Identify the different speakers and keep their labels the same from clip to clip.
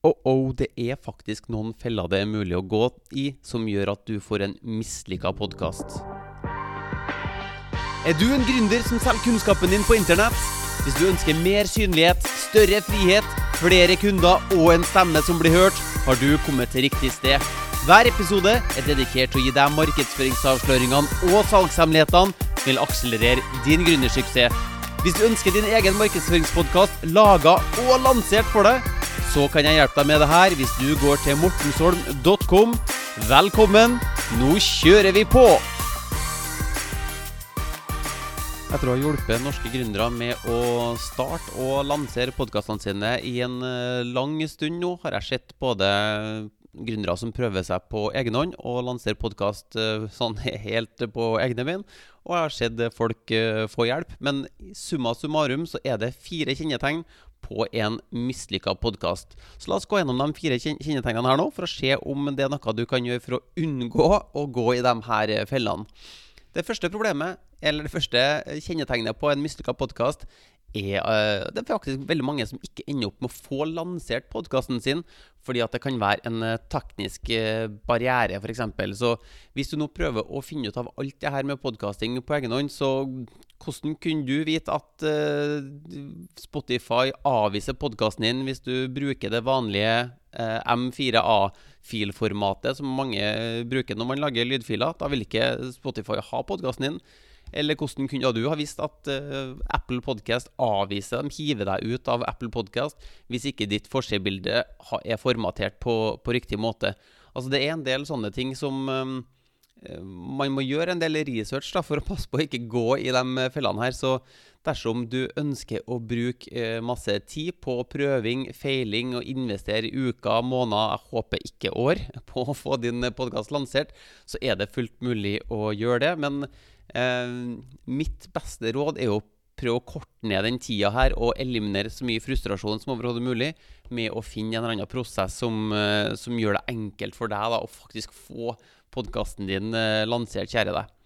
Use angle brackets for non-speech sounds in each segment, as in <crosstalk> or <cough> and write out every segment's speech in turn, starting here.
Speaker 1: Oh, oh, det er faktisk noen feller det er mulig å gå i som gjør at du får en mislykka podkast. Er du en gründer som selger kunnskapen din på internett? Hvis du ønsker mer synlighet, større frihet, flere kunder og en stemme som blir hørt, har du kommet til riktig sted. Hver episode er dedikert til å gi deg markedsføringsavsløringene og salgshemmelighetene som vil akselerere din gründersuksess. Hvis du ønsker din egen markedsføringspodkast laga og lansert for deg, så kan jeg hjelpe deg med det her hvis du går til mortensholm.com. Velkommen, nå kjører vi på! Etter å ha hjulpet norske gründere med å starte og lansere podkastene sine i en eh, lang stund nå, har jeg sett både gründere som prøver seg på egen hånd og lanserer podkast eh, sånn <laughs> helt på egne bein. Og jeg har sett folk eh, få hjelp. Men summa summarum så er det fire kjennetegn på en mislykka podkast. Så la oss gå gjennom de fire kjennetegnene her nå, for å se om det er noe du kan gjøre for å unngå å gå i de her fellene. Det første problemet, eller det første kjennetegnet på en mislykka podkast, er uh, Det er faktisk veldig mange som ikke ender opp med å få lansert podkasten sin fordi at det kan være en uh, teknisk uh, barriere, f.eks. Så hvis du nå prøver å finne ut av alt det her med podkasting på egen hånd, så hvordan kunne du vite at Spotify avviser podkasten din hvis du bruker det vanlige M4A-filformatet som mange bruker når man lager lydfiler? Da vil ikke Spotify ha podkasten din. Eller hvordan kunne du ha visst at uh, Apple Podcast avviser dem, hiver deg ut av Apple Podcast hvis ikke ditt forsidebilde er formatert på, på, riktig måte? Altså Det er en del sånne ting som um, man må gjøre en del research da, for å passe på å ikke gå i de fellene her. Så dersom du ønsker å bruke masse tid på prøving, feiling og investere uker, måneder, jeg håper ikke år, <laughs> på å få din podkast lansert, så er det fullt mulig å gjøre det. Men mitt beste råd er å prøve å korte ned den tida her og eliminere så mye frustrasjon som overhodet mulig med å finne en eller annen prosess som, eh, som gjør det enkelt for deg da, å faktisk få podkasten din eh, lansert, kjære deg.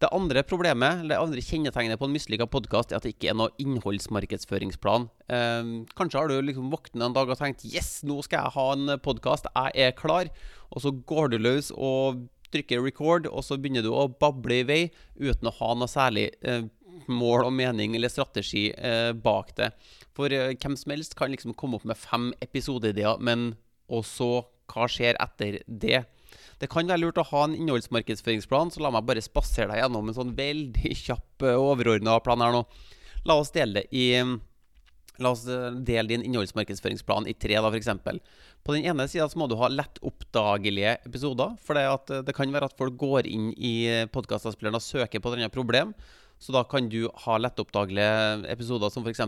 Speaker 1: Det andre problemet, det andre kjennetegnet på en mislykka podkast, er at det ikke er noe innholdsmarkedsføringsplan. Eh, kanskje har du liksom våknet en dag og tenkt 'yes, nå skal jeg ha en podkast, jeg er klar', og så går du løs og trykker record, og så begynner du å bable i vei uten å ha noe særlig eh, mål og mening eller strategi eh, bak det. For eh, hvem som helst kan liksom komme opp med fem episodeideer, men også hva skjer etter det? Det kan være lurt å ha en innholdsmarkedsføringsplan, så la meg bare spasere deg gjennom en sånn veldig kjapp, uh, overordna plan her nå. La oss dele det i La oss eh, dele din innholdsmarkedsføringsplan i tre, da, f.eks. På den ene sida må du ha lett oppdagelige episoder. For det, eh, det kan være at folk går inn i podkastavspilleren og søker på et eller annet problem. Så da kan du ha lettoppdagelige episoder som f.eks.: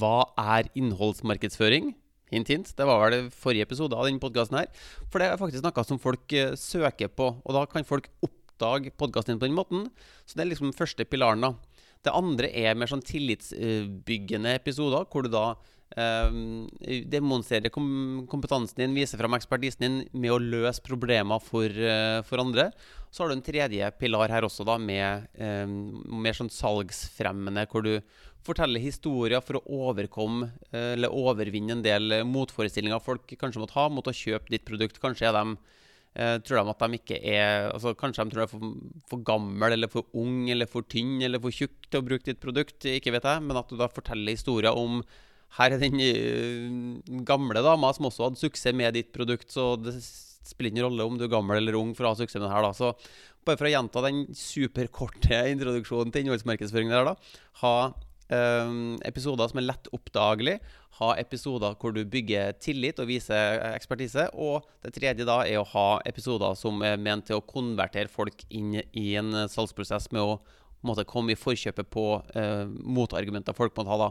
Speaker 1: Hva er innholdsmarkedsføring? Hint, hint. Det var vel forrige episode av denne podkasten her. For det er faktisk noe som folk søker på. Og da kan folk oppdage podkasten din på den måten. Så det er liksom første pilaren, da. Det andre er mer sånn tillitsbyggende episoder, hvor du da um, demonstrerer kom kompetansen din, viser fram ekspertisen din med å løse problemer for, uh, for, andre. Så har du en tredje pilar her også, da, med um, mer sånn salgsfremmende, hvor du forteller historier for å overkomme uh, eller overvinne en del motforestillinger folk kanskje måtte ha mot å kjøpe ditt produkt. Kanskje er de Uh, tror de at de ikke er altså Kanskje de tror de er for, for, gammel eller for ung eller for tynn eller for tjukk til å bruke ditt produkt, ikke vet jeg, men at du da forteller historier om her er den uh, gamle dama som også hadde suksess med ditt produkt, så det spiller ingen rolle om du er gammel eller ung for å ha suksess med det her. da, så bare for å gjenta den superkorte <laughs> introduksjonen til innholdsmarkedsføring der, da. Ha episoder som er lett oppdagelig. Ha episoder hvor du bygger tillit og viser ekspertise. Og det tredje da er å ha episoder som er ment til å konvertere folk inn i en salgsprosess med å måtte komme i forkjøpet på eh, motargumenter folk må ha. da.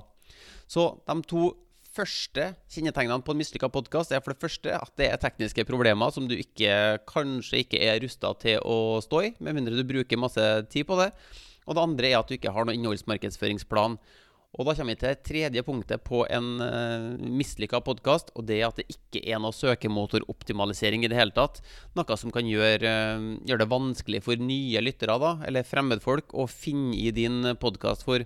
Speaker 1: Så de to første kjennetegnene på en mislykka podkast er for det første at det er tekniske problemer som du ikke, kanskje ikke er rusta til å stå i, med mindre du bruker masse tid på det. Og det andre er at du ikke har noen innholdsmarkedsføringsplan. Og da kommer vi til tredje punktet på en uh, mislykka podkast, og det er at det ikke er noe søkemotoroptimalisering i det hele tatt. Noe som kan gjøre, uh, gjøre det vanskelig for nye lyttere, da, eller fremmedfolk, å finne i din podkast. For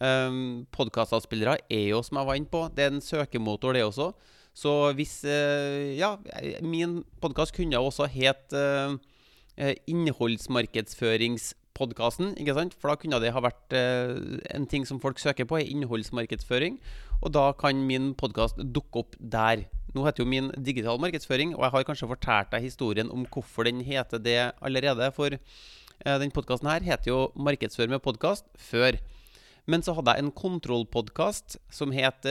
Speaker 1: um, podkastavspillere er jo, som jeg var inne på, det er en søkemotor, det også. Så hvis uh, Ja, min podkast kunne også het uh, eh, Innholdsmarkedsføringspodkasten, ikke sant? For da kunne det ha vært en ting som folk søker på, er innholdsmarkedsføring. Og da kan min podkast dukke opp der. Nå heter jo min digital markedsføring, og jeg har kanskje fortalt deg historien om hvorfor den heter det allerede. For den podkasten her heter jo 'Markedsfør med podkast' før. Men så hadde jeg en kontrollpodkast som het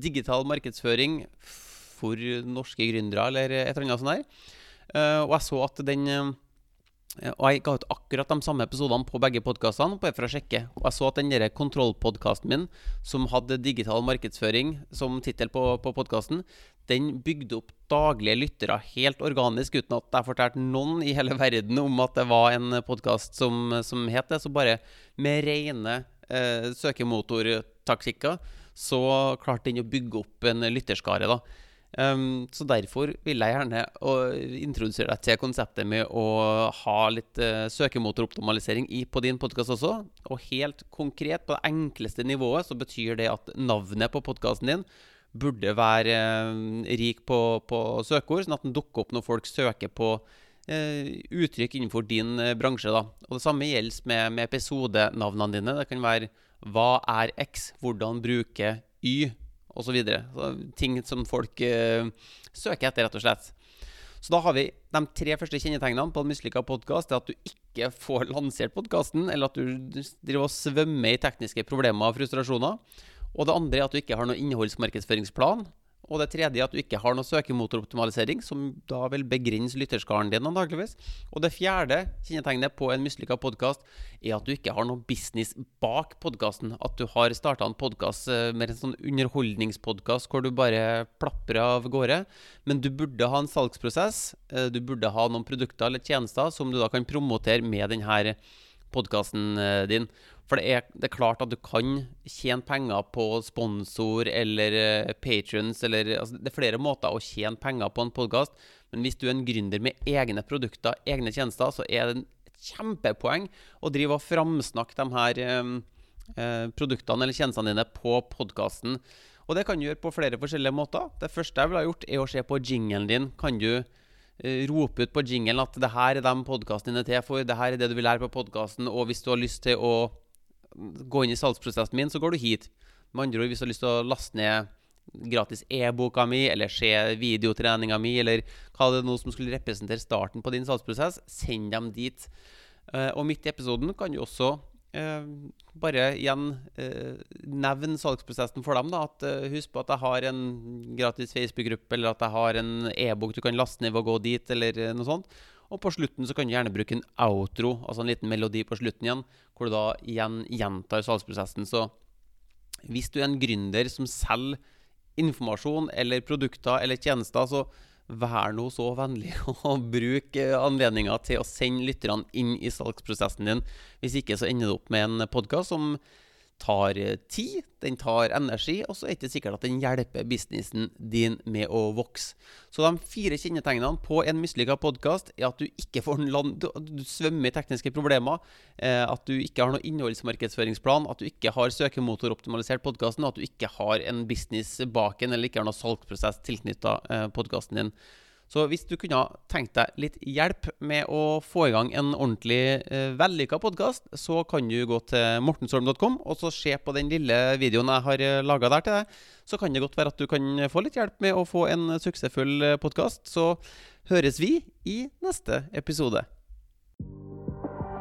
Speaker 1: Digital markedsføring for norske gründere, eller et eller annet sånt der. Og jeg så at den Og jeg ga ut akkurat de samme episodene på begge podkastene, for å sjekke. Og jeg så at den kontrollpodkasten min, som hadde digital markedsføring som tittel på, på podkasten, den bygde opp daglige lyttere helt organisk, uten at jeg fortalte noen i hele verden om at det var en podkast som, som, het det. Så bare med rene eh, søkemotortaktikker så klarte den å bygge opp en lytterskare. da Um, så derfor vil jeg gjerne introdusere deg til konseptet med å ha litt uh, søkemotoroptimalisering i, på din podkast også. Og helt konkret, på det enkleste nivået, så betyr det at navnet på podkasten din burde være uh, rik på, på, søkeord, sånn at den dukker opp når folk søker på uh, uttrykk innenfor din bransje. Da. Og Det samme gjelder med, med episodenavnene dine. Det kan være Hva er X? Hvordan bruke Y? Osv. Ting som folk uh, søker etter, rett og slett. Så da har vi de tre første kjennetegnene på en mislykka podkast. At du ikke får <laughs> lansert podkasten, eller at du driver og svømmer i tekniske problemer og frustrasjoner. Og det andre er at du ikke har noen innholdsmarkedsføringsplan. Og det tredje at du ikke har noe søkemotoroptimalisering, som da vil begrense lytterskaren din antakeligvis. Og det fjerde kjennetegnet på en mislykka podkast er at du ikke har noe business bak podkasten. At du har starta en podkast eh, med en sånn underholdningspodkast hvor du bare plaprer av gårde. Men du burde ha en salgsprosess. Eh, du burde ha noen produkter eller tjenester som du da kan promotere med denne podkasten eh, din. For det er, det er, klart at du kan tjene penger på sponsor eller uh, patrons altså, Det er flere måter å tjene penger på en podkast, men hvis du er en gründer med egne produkter, egne tjenester, så er det et kjempepoeng å drive og framsnakke de her um, produktene eller tjenestene dine på podkasten. Og det kan du gjøre på flere forskjellige måter. Det første jeg ville ha gjort, er å se på jinglen din. Kan du rope ut på jingelen at det her er de podkastene dine til for, det her er det du vil lære på podkasten, og hvis du har lyst til å gå inn i salgsprosessen min, så går du hit. Med andre ord, hvis du har lyst til å laste ned gratis e-boka mi, eller se videotreninga mi, eller hva det er noe som skulle representere starten på din salgsprosess, send dem dit. Uh, og midt i episoden kan du også bare igjen nevn nevne salgsprosessen for dem. da, at Husk på at jeg har en gratis Facebook-gruppe, eller at jeg har en e-bok du kan laste ned ved å gå dit, eller noe sånt. Og på slutten så kan du gjerne bruke en outro, altså en liten melodi på slutten igjen, hvor du da igjen gjentar salgsprosessen. Så hvis du er en gründer som selger informasjon eller produkter eller tjenester, så vær nå så vennlig <laughs> å bruke anledninga til å sende lytterne inn i salgsprosessen din. Hvis ikke så ender du opp med en podkast som tar eh, tid, den tar energi, og så er det ikke sikkert at den hjelper businessen din med å vokse. Så de fire kjennetegnene på en mislykka podkast er at du ikke får land, du, du svømmer i tekniske problemer, eh, at du ikke har noen innholdsmarkedsføringsplan, at du ikke har søkemotoroptimalisert podkasten, at du ikke har en business baken eller ikke har noen salgsprosess tilknytta eh, podkasten din. Så hvis du kunne tenkt deg litt hjelp med å få i gang en ordentlig eh, vellykka podkast, så kan du gå til mortensholm.com og så se på den lille videoen jeg har eh, laga der til deg. Så kan det godt være at du kan få litt hjelp med å få en suksessfull eh, podkast. Så høres vi i neste episode.